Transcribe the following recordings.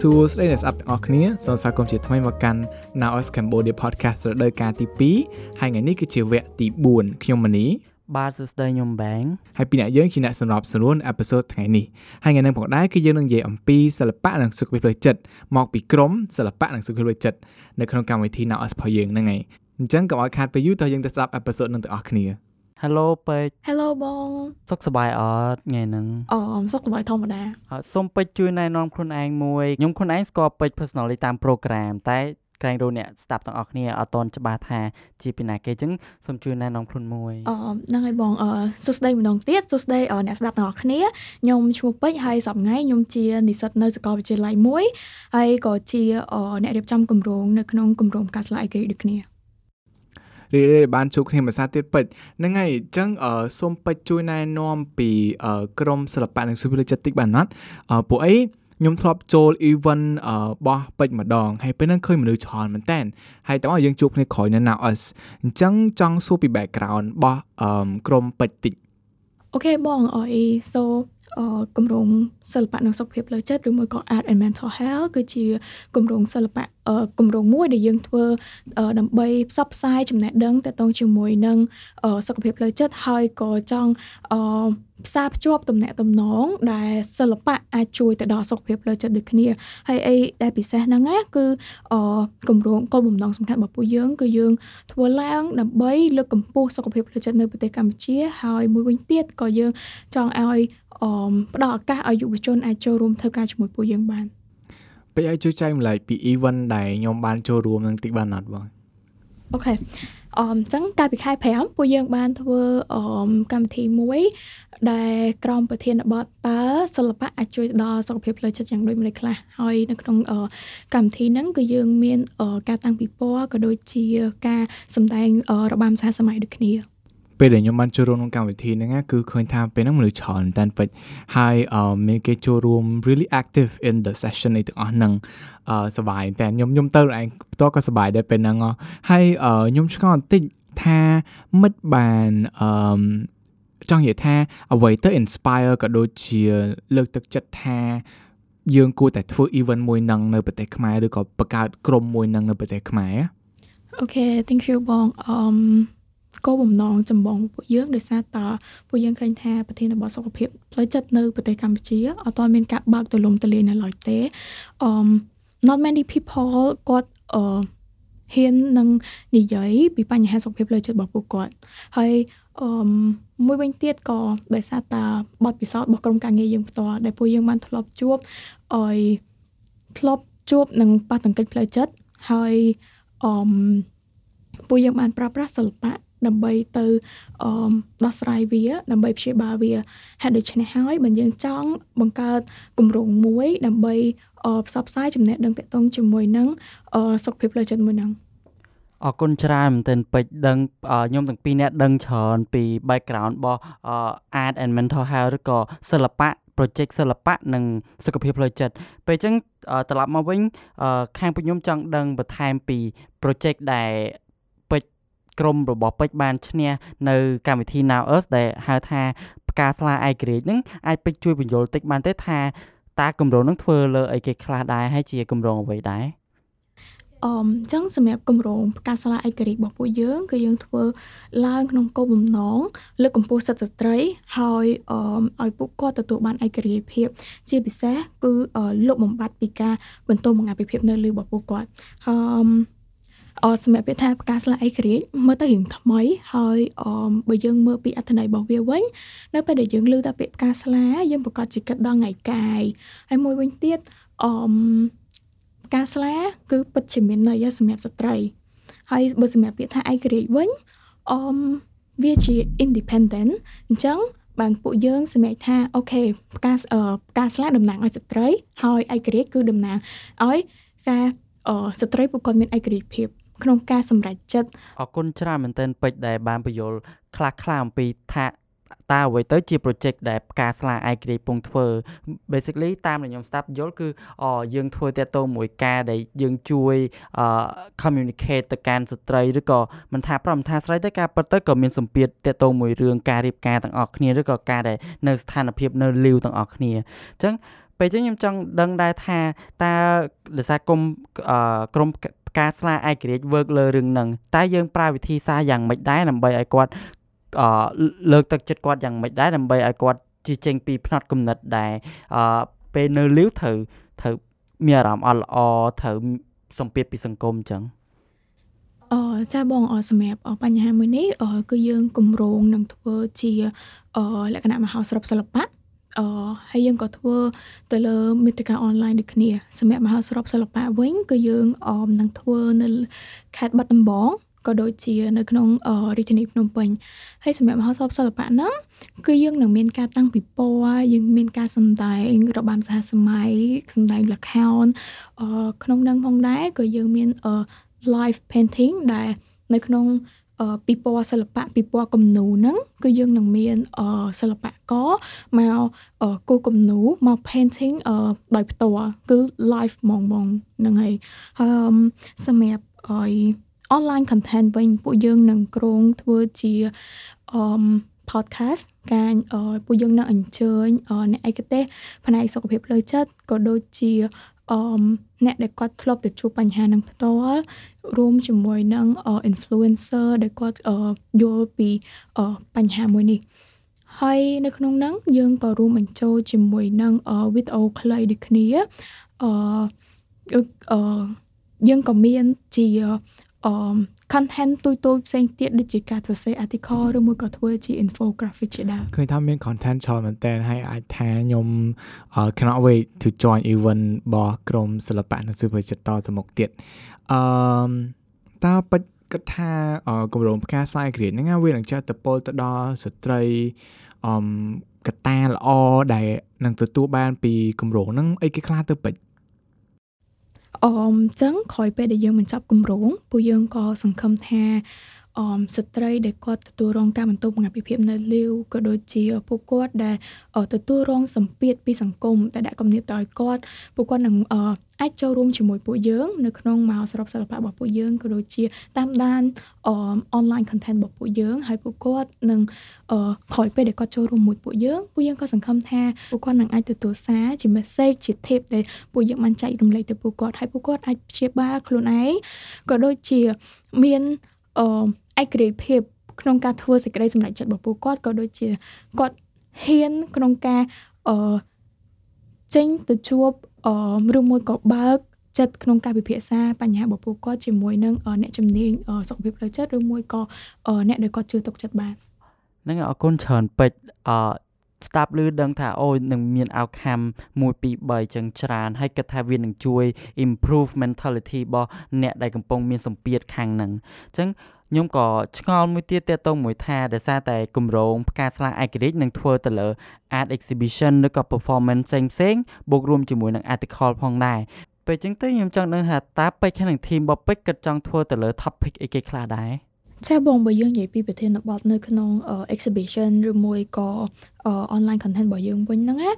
សួស្តីអ្នកស្ដាប់ទាំងអស់គ្នាសូមស្វាគមន៍ជាថ្មីមកកាន់ Now Us Cambodia Podcast រដូវកាលទី2ហើយថ្ងៃនេះគឺជាវគ្គទី4ខ្ញុំមនីបាទសួស្តីខ្ញុំបែងហើយពីអ្នកយើងជាអ្នកសម្របសម្រួលអេពីសូតថ្ងៃនេះហើយថ្ងៃនេះផងដែរគឺយើងនឹងនិយាយអំពីសិល្បៈនិងសុខភាពផ្លូវចិត្តមកពីក្រុមសិល្បៈនិងសុខភាពផ្លូវចិត្តនៅក្នុងកម្មវិធី Now Us របស់យើងហ្នឹងហើយអញ្ចឹងកុំឲ្យខាតពេលយូរតោះយើងទៅស្ដាប់អេពីសូតនឹងទាំងអស់គ្នា Hello ពេជ្រ Hello បង សុខសប្បាយអត់ថ្ងៃហ្នឹងអមសុខសប្បាយធម្មតាអត់សូមពេជ្រជួយណែនាំខ្លួនឯងមួយខ្ញុំខ្លួនឯងស្គាល់ពេជ្រ personally តាម program តែក្រែងរអ្នកស្ដាប់ទាំងអស់គ្នាអត់តន់ច្បាស់ថាជាពីណាគេអញ្ចឹងសូមជួយណែនាំខ្លួនមួយអមហ្នឹងហើយបងអសួស្តីម្ដងទៀតសួស្តីអអ្នកស្ដាប់ទាំងអស់គ្នាខ្ញុំឈ្មោះពេជ្រហើយសប្តាហ៍ថ្ងៃខ្ញុំជានិស្សិតនៅសាកលវិទ្យាល័យមួយហើយក៏ជាអអ្នករៀបចំគម្រោងនៅក្នុងគម្រោងការស្លាយអេក្រីដូចគ្នា រីករាយបានជួបគ្នាភាសាទៀតពេជ្រហ្នឹងហើយអញ្ចឹងអឺសូមពេជ្រជួយណែនាំពីអឺក្រុមសិល្បៈនិងសុខភាពផ្លូវចិត្តតិចបានណាត់អឺពួកអីខ្ញុំធ្លាប់ចូល event របស់ពេជ្រម្ដងហើយពេលហ្នឹងឃើញមនុស្សច្រើនមែនតើហើយតើយើងជួបគ្នាក្រោយនៅ Now Us អញ្ចឹងចង់សួរពី background របស់អឺក្រុមពេជ្រតិចអូខេបងអអី so អ គម្រោងសិល្បៈនិងសុខភាពផ្លូវចិត្តឬមួយក៏ art and mental health គឺជាគម្រោងសិល្បៈអគម្រោងមួយដែលយើងធ្វើអដើម្បីផ្សព្វផ្សាយចំណេះដឹងទាក់ទងជាមួយនឹងអសុខភាពផ្លូវចិត្តហើយក៏ចង់អផ្សារភ្ជាប់ទំនាក់ទំនងដែលសិល្បៈអាចជួយទៅដល់សុខភាពផ្លូវចិត្តដូចគ្នាហើយអីដែលពិសេសហ្នឹងណាគឺអគម្រោងគោលបំណងសំខាន់របស់ពួកយើងគឺយើងធ្វើឡើងដើម្បីលើកកម្ពស់សុខភាពផ្លូវចិត្តនៅប្រទេសកម្ពុជាហើយមួយវិញទៀតក៏យើងចង់ឲ្យអម ផ្ដល់ឱកាសឲ្យយុវជនអាចចូលរួមធ្វើការជាមួយពួកយើងបានពេលឲ្យជួយចែកម្លែកពី event ដែលខ្ញុំបានចូលរួមនឹងតិចបានអត់បងអូខេអមអញ្ចឹងកាលពីខែ5ពួកយើងបានធ្វើអមកម្មវិធីមួយ ដែលក្រុមប្រធានបទតើសិល្បៈអាចជួយដល់សុខភាពផ្លូវចិត្តយ៉ាងដូចម្តេចខ្លះហើយនៅក្នុងអកម្មវិធីហ្នឹងគឺយើងមានអការតាំងពិព័រណ៍ក៏ដូចជាការសម្ដែងអរបាំសហសម័យដូចគ្នា ពេលដែលខ្ញុំបានចូលរួមក្នុងកម្មវិធីហ្នឹងណាគឺឃើញថាពេលហ្នឹងមនុស្សច្រើនតែនពេចហើយអឺមានគេចូលរួម really active in the session នេះទាំងអស់ហ្នឹងអឺសប្បាយតែខ្ញុំខ្ញុំទៅឯងផ្ទាល់ក៏សប្បាយដែរពេលហ្នឹងហ៎ហើយអឺខ្ញុំឆ្ងល់បន្តិចថាមិត្តបានអឺចង់និយាយថាអ្វីទៅ inspire ក៏ដូចជាលើកទឹកចិត្តថាយើងគួរតែធ្វើ event មួយហ្នឹងនៅប្រទេសខ្មែរឬក៏បង្កើតក្រុមមួយហ្នឹងនៅប្រទេសខ្មែរអូខេ thank you បងអម គោលបំណងចម្បងរបស់ពួកយើងដោយសារតពួកយើងឃើញថាប្រធានបទសុខភាពផ្លូវចិត្តនៅប្រទេសកម្ពុជាអត់ទាន់មានការបើកទូលំទូលាយនៅឡើយទេអម not many people គាត់អឺហ៊ាននឹងនិយាយពីបញ្ហាសុខភាពផ្លូវចិត្តរបស់ពួកគាត់ហើយអឺមួយវិញទៀតក៏ដោយសារតាបទពិសោធន៍របស់ក្រុមការងារយើងផ្ទាល់ដែលពួកយើងបានធ្លាប់ជួបឲ្យធ្លាប់ជួបនឹងប៉ះទង្គិចផ្លូវចិត្តហើយអឺពួកយើងបានប្រើប្រាស់សិល្បៈ ដើម្បីទៅអឺដោះស្រាយវា ដើម្បីព្យាបាលវាហេតុដូច្នេះហើយបើយើងចង់បង្កើតគម្រោងមួយដើម្បីអឺផ្សព្វផ្សាយចំណេះដឹងទាក់ទងជាមួយនឹងអឺសុខភាពផ្លូវចិត្តមួយហ្នឹងអរគុណច្រើនមែនទែនពេជ្រដឹងអខ្ញុំទាំងពីរនាក់ដឹងច្រើនពី background របស់អ art and mental health ឬក៏សិល្បៈ project សិល្បៈនិងសុខភាពផ្លូវចិត្តពេលអញ្ចឹងអត្រឡប់មកវិញអខាងពួកខ្ញុំចង់ដឹងបន្ថែមពី project ដែលពេជ្រ ក្រុមរបស់ពេជ្របានឈ្នះនៅកម្មវិធី Now Us ដែលហៅថាផ្កាស្លាឯករាជ្យហ្នឹងអាចពេជ្រជួយបញ្យល់តិចបានទេថាតើគម្រោងហ្នឹងធ្វើលើអីគេខ្លះដែរហើយជាគម្រោងអ្វីដែរអមអញ្ចឹងសម្រាប់គម្រោងផ្កាសាលាឯករាជ្យរបស់ពួកយើងគឺយើងធ្វើឡើងក្នុងគោលបំណងលើកកម្ពស់សិទ្ធិស្ត្រីហើយអមឲ្យពួកគាត់ទទួលបានឯករាជ្យភាព ជាពិសេសគឺអលុបបំបាត់ពីការបន្តបង្អាភិភាពនៅលើរបស់ពួកគាត់អម អសម្រាប់ពាក្យថាផ្កាស្លាឯករាជ្យមើលទៅរៀងថ្មីហើយអមបើយើងមើលពីអត្ថន័យរបស់វាវិញនៅពេលដែលយើងលើថាពាក្យផ្កាស្លាយើងប្រកាសជាគិតដល់ថ្ងៃកាយហើយមួយវិញទៀតអមផ្កាស្លាគឺពិតជាមានន័យសម្រាប់ស្ត្រីហើយបើសម្រាប់ពាក្យថាឯករាជ្យវិញអមវាជា independent អញ្ចឹងបានពួកយើងសម្រេចថាអូខេផ្កាអឺផ្កាស្លាតំណាងឲ្យស្ត្រី ហើយឯករាជ្យគឺតំណាងឲ្យការអឺស្ត្រីពួកគាត់មានឯករាជ្យភាព ក្នុងការសម្រេចចិត្តអរគុណច្រើនមែនទែនពេជ្រដែលបានបញ្យល់ខ្លះៗអំពីថាតើអ្វីទៅជា project ដែលផ្កាស្លាឯករាជ្យពងធ្វើ basically តាមដែលខ្ញុំស្ដាប់យល់គឺអយើងធ្វើតាក់ទងមួយការដែលយើងជួយអ communicate ទៅកាន់ស្ត្រីឬក៏មិនថាប្រមិនថាស្រីទេការពិតទៅក៏មានសម្ពាធតាក់ទងមួយរឿងការរៀបការទាំងអស់គ្នាឬក៏ការដែលនៅស្ថានភាពនៅលីវទាំងអស់គ្នាអញ្ចឹងពេលចឹងខ្ញុំចង់ដឹងដែរថាតើដោយសារគុំក្រុម ការស្លាឯករាជ្យ work លើរឿងហ្នឹងតែយើងប្រើវិធីសាស្ត្រយ៉ាងម៉េចដែរដើម្បីឲ្យគាត់អឺលើកទឹកចិត្តគាត់យ៉ាងម៉េចដែរដើម្បីឲ្យគាត់ជិះចេញពីផ្នត់គំនិតដែរអឺពេលនៅលីវត្រូវត្រូវមានអារម្មណ៍អត់ល្អត្រូវសម្ពាធពីសង្គមអញ្ចឹងអឺចាបងអសម្រាប់បញ្ហាមួយនេះអឺគឺយើងគម្រោងនឹងធ្វើជាអឺលក្ខណៈមហោស្រពសិល្បៈ អឺហើយយើងក៏ធ្វើទៅលើមេតិកាអនឡាញដូចគ្នាសម្រាប់មហោស្រពសិល្បៈវិញគឺយើងអមនឹងធ្វើនៅខេត្តបាត់ដំបងក៏ដូចជានៅក្នុងរាជធានីភ្នំពេញហើយសម្រាប់មហោស្រពសិល្បៈហ្នឹងគឺយើងនឹងមានការតាំងពិព័រណ៍យើងមានការសម្ដែងរបាំសហសម័យសម្ដែងល្ខោនអឺក្នុងនឹងផងដែរក៏យើងមាន live painting ដែលនៅក្នុង ពិព័រណ៍សិល្បៈពិព័រណ៍គំនូរហ្នឹងគឺយើងនឹងមានសិល្បករមកគូគំនូរមក painting ដោយផ្ទាល់គឺ live ហ្មងហ្មងហ្នឹងហើយហើយសម្រាប់ឲ្យ online content វិញពួកយើងនឹងគ្រោងធ្វើជាអឺ podcast ការពួកយើងនឹងអញ្ជើញអ្នកឯកទេសផ្នែកសុខភាពផ្លូវចិត្តក៏ដូចជា អឺអ្នកដែលគាត់ធ្លាប់ទៅជួបបញ្ហានឹងផ្ទាល់រួមជាមួយនឹង influencer ដែលគាត់យល់ពីបញ្ហាមួយនេះហើយនៅក្នុងហ្នឹងយើងក៏រួមបញ្ចូលជាមួយនឹងវីដេអូខ្លីដូចគ្នាអឺយើងក៏មានជា អឺ content ទូទៅផ្សេងទៀតដូចជាការសរសេរ article ឬមួយក៏ធ្វើជា infographic ជាដើមឃើញថាមាន content ច្រើនមែនតើហើយអាចថាខ្ញុំ cannot wait to join event របស់ក្រុមសិល្បៈនិងសិល្បៈចិត្តតទៅមុខទៀតអឺតើបិទគិតថាគម្រោងផ្កាស្អាយក្រៀតហ្នឹងវានឹងចេះទៅពលទៅដល់ស្ត្រីអឺកតាល្អដែលនឹងទទួលបានពីគម្រោងហ្នឹងអីគេខ្លះទៅពេជ្រ អមចឹងក្រោយពេលដែលយើងបញ្ចប់គម្រោងពួកយើងក៏សង្ឃឹមថា អមស្ត្រីដែលគាត់ទទួលរងការបន្ទោសបង្ហាញភាពនៅលាវក៏ដូចជាពួកគាត់ដែលទទួលរងសម្ពាធពីសង្គមដែលដាក់គំនាបទៅឲ្យគាត់ពួកគាត់នឹងអាចចូលរួមជាមួយពួកយើងនៅក្នុងមហោស្រពសិល្បៈរបស់ពួកយើងក៏ដូចជាតាមដានអនឡាញ content របស់ពួកយើងហើយពួកគាត់នឹងក្រោយពេលដែលគាត់ចូលរួមមួយពួកយើងពួកយើងក៏សង្ឃឹមថាពួកគាត់នឹងអាចទទួលសារជា message ជា tip ដែលពួកយើងបានចែករំលែកទៅពួកគាត់ហើយពួកគាត់អាចព្យាបាលខ្លួនឯងក៏ដូចជាមានអ ឯករាជ្យភាពក្នុងការធ្វើសេចក្តីសម្រេចចិត្តរបស់ពួកគាត់ក៏ដូចជាគាត់ហ៊ានក្នុងការអឺចេញទៅជួបអឺឬមួយក៏បើកចិត្តក្នុងការពិភាក្សាបញ្ហារបស់ពួកគាត់ជាមួយនឹងអ្នកជំនាញសុខភាពផ្លូវចិត្តឬមួយក៏អ្នកដែលគាត់ជឿទុកចិត្តបានហ្នឹងអរគុណច្រើនពេជ្រអ ស្ដាប់ឮដឹងថាអូនឹងមាន outcome 1 2 3ចឹងច្រើនហើយគិតថាវានឹងជួយ improve mentality របស់អ្នកដែលកំពុងមានសម្ពាធខាងហ្នឹងអញ្ចឹងខ្ញុំក៏ឆ្ងល់មួយទៀតតទៅមួយថាដោយសារតែគម្រោងផ្កាស្លាឯករាជ្យនឹងធ្វើទៅលើ art exhibition ឬក៏ performance ផ្សេងផ្សេងបូករួមជាមួយនឹង article ផងដែរពេលចឹងទៅខ្ញុំចង់ដឹងថាតើពេជ្រខាងនឹង team របស់ពេជ្រគិតចង់ធ្វើទៅលើ topic អីគេខ្លះដែរ ចាបងបើយើងនិយាយពីប្រធានបទនៅក្នុង exhibition ឬមួយក៏ online content របស់យើងវិញហ្នឹងណា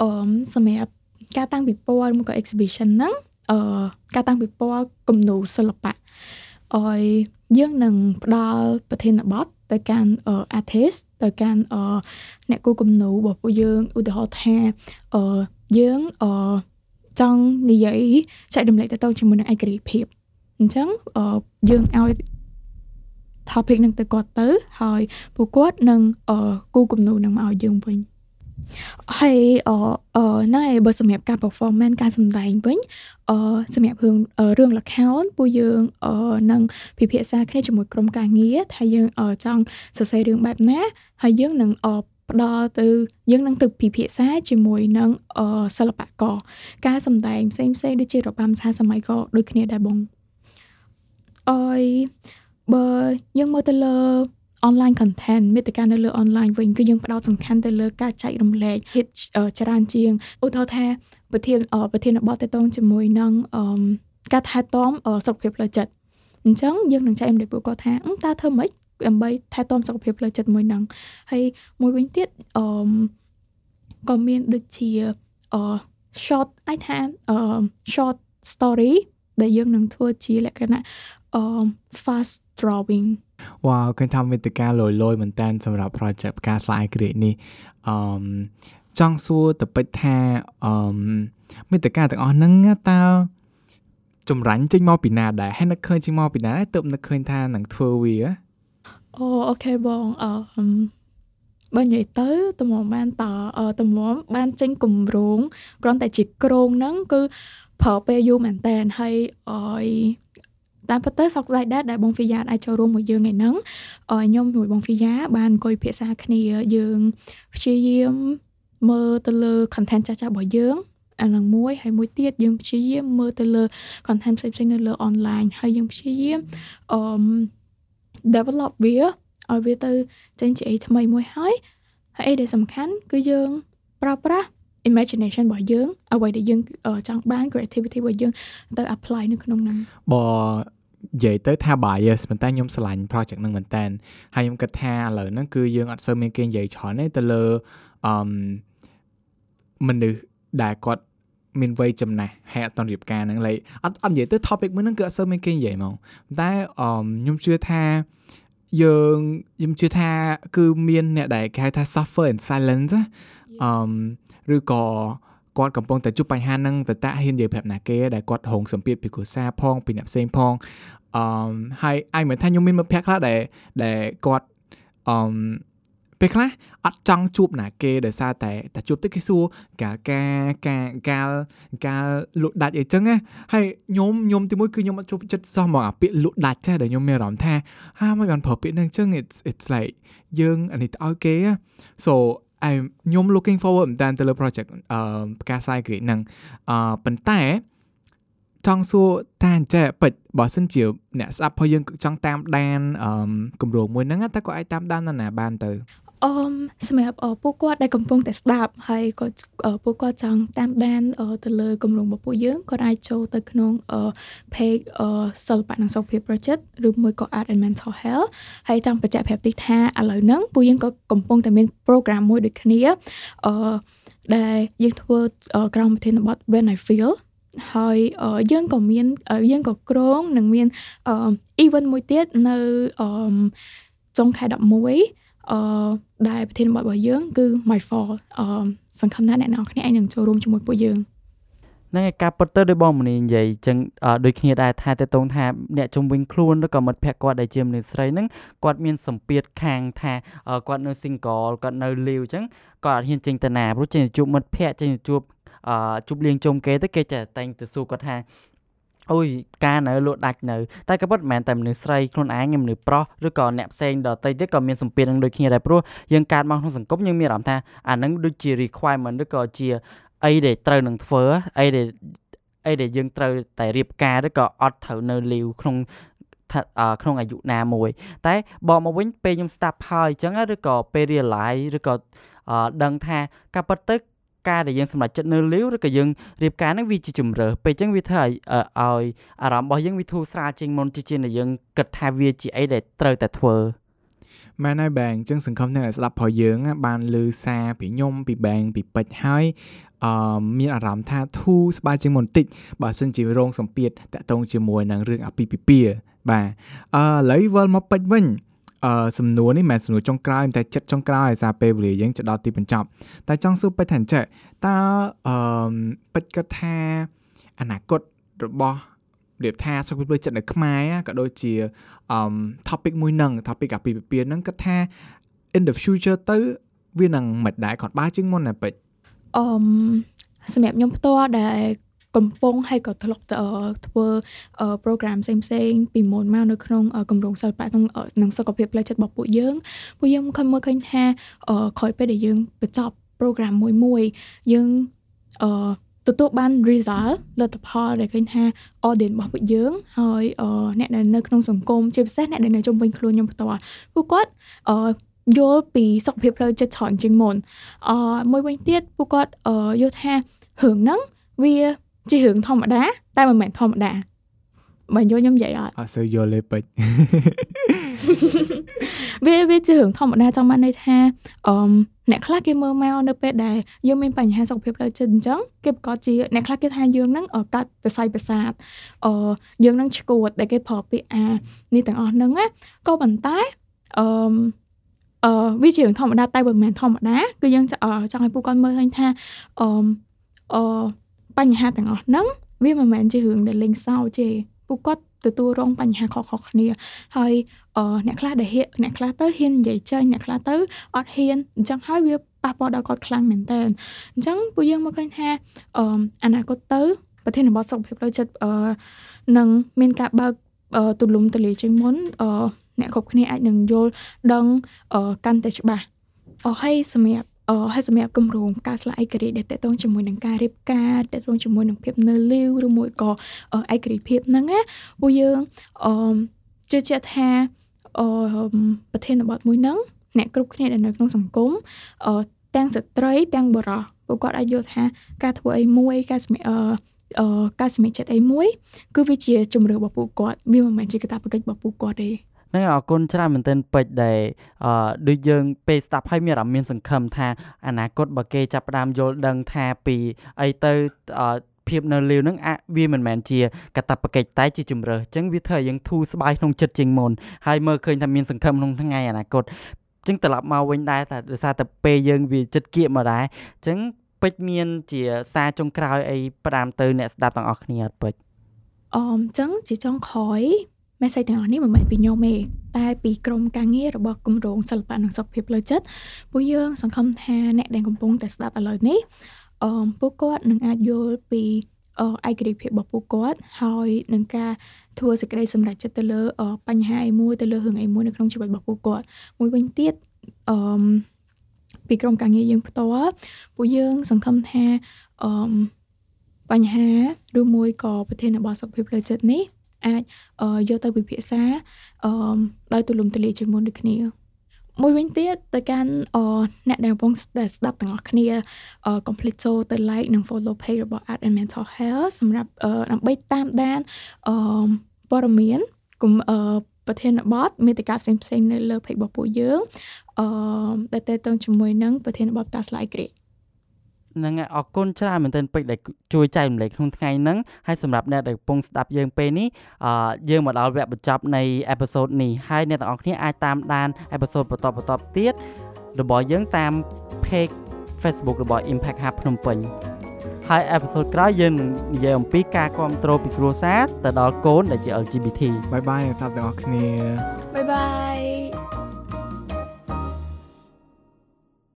អឺសម្រាប់ការតាំងពិព័រណ៍ឬមួយក៏ exhibition ហ្នឹងអឺការតាំងពិព័រណ៍គំនូរសិល្បៈអយយើងនឹងផ្ដល់ប្រធានបទទៅកាន់ artist ទៅកាន់អ្នកគូគំនូរបស់ពួកយើងឧទាហរណ៍ថាយើងចង់និយាយចែករំលែកទៅជាមួយនឹងឯករាជ្យភាពអញ្ចឹងយើងឲ្យ topic នឹងទៅគាត់ទៅ ហើយពួកគាត់នឹងគូគំនូនឹងមកឲ្យយើងវិញហើយអឺអឺណែបើសម្រាប់ការ performance ការសម្ដែងវិញអឺសម្រាប់រឿងរឿងលខោនពួកយើងអឺនឹងពិភាក្សាគ្នាជាមួយក្រុមការងារថាយើងចង់សរសេររឿងបែបណា ហើយយើងនឹងអឺផ្ដល់ទៅយើងនឹងទៅពិភាក្សាជាមួយនឹងសិល្បករការសម្ដែងផ្សេងផ្សេងដូចជារបាំសហសម័យក៏ដូចគ្នាដែរបងអយ បើយើងមើលទៅលើ online content មេតិកានៅលើ online វិញគឺយើងផ្ដោតសំខាន់ទៅលើការចែករំលែក hit ច្រើនជាងឧទាហរណ៍ថាប្រធានប្រធានបទតេតងជាមួយនឹងការថែទាំសុខភាពផ្លូវចិត្តអញ្ចឹងយើងនឹងចែករំលែកពួកគាត់ថាតើធ្វើម៉េចដើម្បីថែទាំសុខភាពផ្លូវចិត្តមួយហ្នឹងហើយមួយវិញទៀតអឺក៏មានដូចជាអឺ short អាចថាអឺ short story ដែលយើងនឹងធ្វើជាលក្ខណៈ អឺ fast drawing វ៉ាវឃើញថាមេតិកាលយលយមែនតើសម្រាប់ project ផ្កាស្លាយក្រៀកនេះអឺចង់សួរទៅពេចថាអឺមេតកាទាំងអស់ហ្នឹងតើចម្រាញ់ចេញមកពីណាដែរហើយនឹកឃើញចេញមកពីណាដែរទើបនឹកឃើញថានឹងធ្វើវាអូអូខេបងអឺបើនិយាយទៅតម្រាំបានតតម្រាំបានចេញគម្រោងគ្រាន់តែជាក្រងហ្នឹងគឺប្រើពេលយូរមែនតើហើយអយ តាមពិតទៅសោកស្ដាយដែរដែលបងហ្វីយ៉ាអាចចូលរួមមួយយើងថ្ងៃហ្នឹងខ្ញុំជាមួយបងហ្វីយ៉ាបានអង្គុយពិភាក្សាគ្នាយើងព្យាយាមមើលទៅលើ content ចាស់ៗរបស់យើងអានឹងមួយហើយមួយទៀតយើងព្យាយាមមើលទៅលើ content ផ្សេងៗនៅលើ online ហើយយើងព្យាយាមអឺ develop វាឲ្យវាទៅចេញជាអីថ្មីមួយហើយហើយអីដែលសំខាន់គឺយើងប្រើប្រាស់ imagination របស់យើងអ្វីដែលយើងចង់បាន creativity របស់យើងទៅ apply នៅក្នុងហ្នឹងបើ និយាយទៅថា bias ប៉ុន្តែខ្ញុំឆ្លាញ់ project ហ្នឹងមែនតើហើយខ្ញុំគិតថាឥឡូវហ្នឹងគឺយើងអត់សូវមានគេនិយាយច្រើនទេទៅលើអឺមនុស្សដែលគាត់មានវ័យចំណាស់ហើយអត់តរៀបការហ្នឹងលេអត់អត់និយាយទៅ topic មួយហ្នឹងគឺអត់សូវមានគេនិយាយមកតែអឺខ្ញុំជឿថាយើងខ្ញុំជឿថាគឺមានអ្នកដែលគេហៅថា suffer in silence អឺឬក៏ គាត់កំពុងតែជួបបញ្ហាហ្នឹងតើតាហ៊ាននិយាយប្រាប់ណាគេដែលគាត់រងសម្ពាធពីគ្រួសារផងពីអ្នកផ្សេងផងអឺហើយអាយមិនថាខ្ញុំមានមិត្តភក្តិខ្លះដែលដែលគាត់អឺពេលខ្លះអត់ចង់ជួបណាគេដោយសារតែតែជួបទៅគេសួរកាលការការកាលកាលលក់ដាច់អីចឹងណាហើយខ្ញុំខ្ញុំទីមួយគឺខ្ញុំអត់ចូលចិត្តសោះមកអាពាក្យលក់ដាច់ចាដែលខ្ញុំមានអារម្មណ៍ថាហាមិនបានប្រើពាក្យហ្នឹងចឹង it's it's like យើងអានេះទៅឲ្យគេ so អែ ខ្ញុំ looking forward មែនតើទៅលើ project អឺផ្កាសាយក្រីហ្នឹងអឺប៉ុន្តែចង់សួរតាអញ្ចេះពេចបើសិនជាអ្នកស្ដាប់ផងយើងចង់តាមដានអឺគម្រោងមួយហ្នឹងតើក៏អាចតាមដានណាបានទៅ អមសម្រាប់ពួកគាត់ដែលកំពុងតែស្ដាប់ហើយក៏ពួកគាត់ចង់តាមដានទៅលើគម្រោងរបស់ពួកយើងគាត់អាចចូលទៅក្នុង page សិល្បៈនិងសុខភាព project ឬមួយក៏ art and mental health ហើយចង់បញ្ជាក់ប្រាប់តិចថាឥឡូវហ្នឹងពួកយើងក៏កំពុងតែមាន program មួយដូចគ្នាអឺដែលយើងធ្វើក្រោមប្រធានបទ when i feel ហើយយើងក៏មានយើងក៏ក្រងនឹងមាន event មួយទៀតនៅចុងខែ11 អឺដែលប្រធានបទរបស់យើង គឺ My Fall អឺសង្ឃឹមថាអ្នកនរគ្នាអាចនឹងចូលរួមជាមួយពួកយើងហ្នឹងឯការពិតទៅដោយបងមនីនិយាយចឹងដូចគ្នាដែរថាតើតងថាអ្នកជំវិញខ្លួនឬក៏មិត្តភក្តិគាត់ដែលជាមនុស្សស្រីហ្នឹងគាត់មានសម្ពាធខាងថាគាត់នៅ single គាត់នៅ live ចឹងគាត់អត់ហ៊ានចេញទៅណាព្រោះចេញជួបមិត្តភក្តិចេញជួបអឺជួបលៀងជុំគេទៅគេចេះតែងទៅសួរគាត់ថា អូយការនៅលក់ដាច់នៅតែក៏ពិតមិនមែនតែមនុស្សស្រីខ្លួនឯងមនុស្សប្រុសឬក៏អ្នកផ្សេងដទៃទៀតក៏មានសម្ពាធនឹងដូចគ្នាដែរព្រោះយើងកើតមកក្នុងសង្គមយើងមានអារម្មណ៍ថាអានឹងដូចជា requirement ឬក៏ជាអីដែលត្រូវនឹងធ្វើអីដែលអីដែលយើងត្រូវតែរៀបការឬក៏អត់ត្រូវនៅលីវក្នុងក្នុងអាយុណាមួយ តែបកមកវិញពេលខ្ញុំស្ដាប់ហើយអញ្ចឹងឬក៏ពេល realize ឬក៏ដឹងថាការពិតទៅ ការដែលយើងសម្រេចចិត្តនៅលីវឬក៏យើងរៀបការហ្នឹងវាជាជំរើសពេលអញ្ចឹងវាធ្វើឲ្យឲ្យអារម្មណ៍របស់យើងវាធូរស្រាលជាងមុនជាជាងដែលយើងគិតថាវាជាអីដែលត្រូវតែធ្វើមែនហើយបែងអញ្ចឹងសង្ឃឹមថាស្ដាប់ផងយើងបានលឺសារពីខ្ញុំពីបែងពីពេជ្រហើយអឺមានអារម្មណ៍ថាធូរស្បើយជាងមុនតិចបើសិនជារងសម្ពាធតាក់ទងជាមួយនឹងរឿងអាពាហ៍ពិពាហ៍បាទអឺឥឡូវវិលមកពេជ្រវិញ អឺសំណួរនេះមិនមែនសំណួរចុងក្រោយតែចិត្តចុងក្រោយឲ្យសារពេលវេលាយើងទៅដល់ទីបញ្ចប់តែចង់សួរពេជ្រថាអញ្ចឹងតើអឺពេជ្រគិតថាអនាគតរបស់រៀបថាសុខភាពផ្លូវចិត្តនៅខ្មែរក៏ដូចជាអឺ topic មួយហ្នឹង topic អាពីពិពាហ្នឹងគិតថា in the future ទៅវានឹងមិនដែរគាត់បើជាងមុនណាពេជ្រអឺសម្រាប់ខ្ញុំផ្ទាល់ដែល កំពុងហើយក៏ធ្លាប់ធ្វើ program ផ្សេងផ្សេងពីមុនមកនៅក្នុងគម្រោងសិល្បៈក្នុងនឹងសុខភាពផ្លូវចិត្តរបស់ពួកយើងពួកយើងឃើញមើលឃើញថាក្រោយពេលដែលយើងបញ្ចប់ program មួយមួយយើងអឺទទួលបាន result លទ្ធផលដែលឃើញថា audience របស់ពួកយើងហើយអ្នកដែលនៅក្នុងសង្គមជាពិសេសអ្នកដែលនៅជុំវិញខ្លួនខ្ញុំផ្ទាល់ពួកគាត់អឺយល់ពីសុខភាពផ្លូវចិត្តច្រើនជាងមុនអឺមួយវិញទៀតពួកគាត់យល់ថារឿងហ្នឹងវា ជារឿងធម្មតា តែមិនមែនធម្មតាបើយល់ខ្ញុំនិយាយអត់អត់សូវយល់ទេពេចវាវាជារឿងធម្មតាចង់បានន័យថាអឺអ្នកខ្លះគេមើលមកនៅពេលដែលយើងមានបញ្ហាសុខភាពផ្លូវចិត្តអញ្ចឹងគេប្រកាសជាអ្នកខ្លះគេថាយើងហ្នឹងកាត់សរសៃប្រសាទអឺយើងហ្នឹងឈួតដែលគេប្រើពាក្យអានេះទាំងអស់ហ្នឹងណាក៏ប៉ុន្តែអឺអឺវាជារឿងធម្មតាតែបើមិនមែនធម្មតាគឺយើងចង់ឲ្យពួកគាត់មើលឃើញថាអឺអឺ បញ្ហាទាំងអស់ហ្នឹងវាមិនមែនជារឿងដែលលេងសើចទេពួកគាត់ទទួលរងបញ្ហាខុសៗគ្នាហើយអឺអ្នកខ្លះដែលហ៊ានអ្នកខ្លះទៅហ៊ាននិយាយចេញអ្នកខ្លះទៅអត់ហ៊ានអញ្ចឹងហើយវាប៉ះពាល់ដល់គាត់ខ្លាំងមែនតើអញ្ចឹងពួកយើងមកឃើញថាអឺអនាគតទៅប្រធានបទសុខភាពផ្លូវចិត្តអឺនឹងមានការបើកទូលំទូលាយជាងមុនអឺអ្នកគ្រប់គ្នាអាចនឹងយល់ដឹងកាន់តែច្បាស់អរហើយសម្រាប់ អឺហើយសម្រាប់គម្រោងការស្លាកឯករាជ្យដែលតកតងជាមួយនឹងការរៀបការតកតងជាមួយនឹងភាពនៅលីវឬមួយក៏ឯករាជ្យភាពហ្នឹងណាពួកយើងអឺជឿជាក់ថាអឺប្រធានបទមួយហ្នឹងអ្នកគ្រប់គ្នាដែលនៅក្នុងសង្គមអឺទាំងស្ត្រីទាំងបុរសពួកគាត់អាចយល់ថាការធ្វើអីមួយការសម្អឺអឺការសម្រេចចិត្តអីមួយ គឺវាជាជំរឿរបស់ពួកគាត់វាមិនមែនជាកាតព្វកិច្ចរបស់ពួកគាត់ទេហ្នឹងអរគុណច្រើនមែនទែនពេជ្រដែលអឺដូចយើងពេលស្ដាប់ហើយមានអារម្មណ៍មានសង្ឃឹមថាអនាគតបើគេចាប់ផ្ដើមយល់ដឹងថាពីអីទៅអឺភាពនៅលាវនឹងអាវាមិនមែនជាកតបកិច្ចតែជាជំរើសអញ្ចឹងវាធ្វើឲ្យយើងធូរស្បើយក្នុងចិត្តជាងមុនហើយមើលឃើញថាមានសង្ឃឹមក្នុងថ្ងៃអនាគតអញ្ចឹងត្រឡប់មកវិញដែរតែដោយសារតែពេលយើងវាចិត្តគៀកមកដែរអញ្ចឹងពេជ្រមានជាសារចុងក្រោយអីផ្ដាំទៅអ្នកស្ដាប់ទាំងអស់គ្នាអត់ពេជ្រអមអញ្ចឹងជាចុងក្រោយ message ទាំងអស់នេះមិនមែនពីខ្ញុំទេតែពីក្រុមការងាររបស់គម្រោងសិល្បៈនិងសុខភាពផ្លូវចិត្តពួកយើងសង្ឃឹមថាអ្នកដែលកំពុងតែស្ដាប់ឥឡូវនេះអឺពួកគាត់នឹងអាចយល់ពីឯករាជ្យភាពរបស់ពួកគាត់ហើយនឹងការធ្វើសេចក្តីសម្រេចចិត្តទៅលើបញ្ហាអីមួយទៅលើរឿងអីមួយនៅក្នុងជីវិតរបស់ពួកគាត់មួយវិញទៀតអឺពីក្រុមការងារយើងផ្ទាល់ពួកយើងសង្ឃឹមថាអឺបញ្ហាឬមួយក៏ប្រធានបទសុខភាពផ្លូវចិត្តនេះ អាចយកទៅពិភាក្សាអឺដោយទូលំទូលាយជាងមុនដូចគ្នាមួយវិញទៀតទៅកាន់អ្នកដែលកំពុងស្ដាប់ទាំងអស់គ្នា complete ចូលទៅ like និង follow page របស់ Art and Mental Health សម្រាប់ដើម្បីតាមដានព័ត៌មានគុំប្រធានបទមេតិកាផ្សេងផ្សេងនៅលើ page របស់ពួកយើងអឺដែលតេតងជាមួយនឹងប្រធានបទតាស្លាយក្រីហ្នឹងហើយអរគុណច្រើនមែនទែនពេជ្រដែលជួយចែករំលែកក្នុងថ្ងៃហ្នឹងហើយសម្រាប់អ្នកដែលកំពុងស្ដាប់យើងពេលនេះអឺយើងមកដល់វគ្គបញ្ចប់នៃអេពីសូតនេះហើយអ្នកទាំងអស់គ្នាអាចតាមដានអេពីសូតបន្តបន្តទៀតរបស់យើងតាម page Facebook របស់ Impact Hub ភ្នំពេញហើយអេពីសូតក្រោយយើងនឹងនិយាយអំពីការគ្រប់គ្រងពីគ្រួសារទៅដល់កូនដែលជា LGBT បាយបាយអ្នកស្ដាប់ទាំងអស់គ្នាបាយបាយ